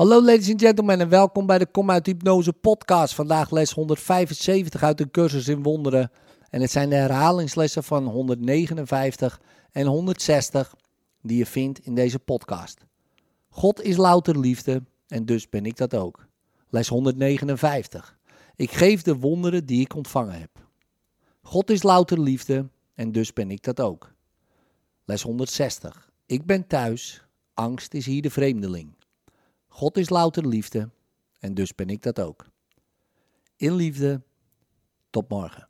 Hallo ladies and gentlemen en welkom bij de Kom uit Hypnose podcast. Vandaag les 175 uit de cursus in wonderen. En het zijn de herhalingslessen van 159 en 160 die je vindt in deze podcast. God is louter liefde en dus ben ik dat ook. Les 159. Ik geef de wonderen die ik ontvangen heb. God is louter liefde en dus ben ik dat ook. Les 160. Ik ben thuis, angst is hier de vreemdeling. God is louter liefde en dus ben ik dat ook. In liefde, tot morgen.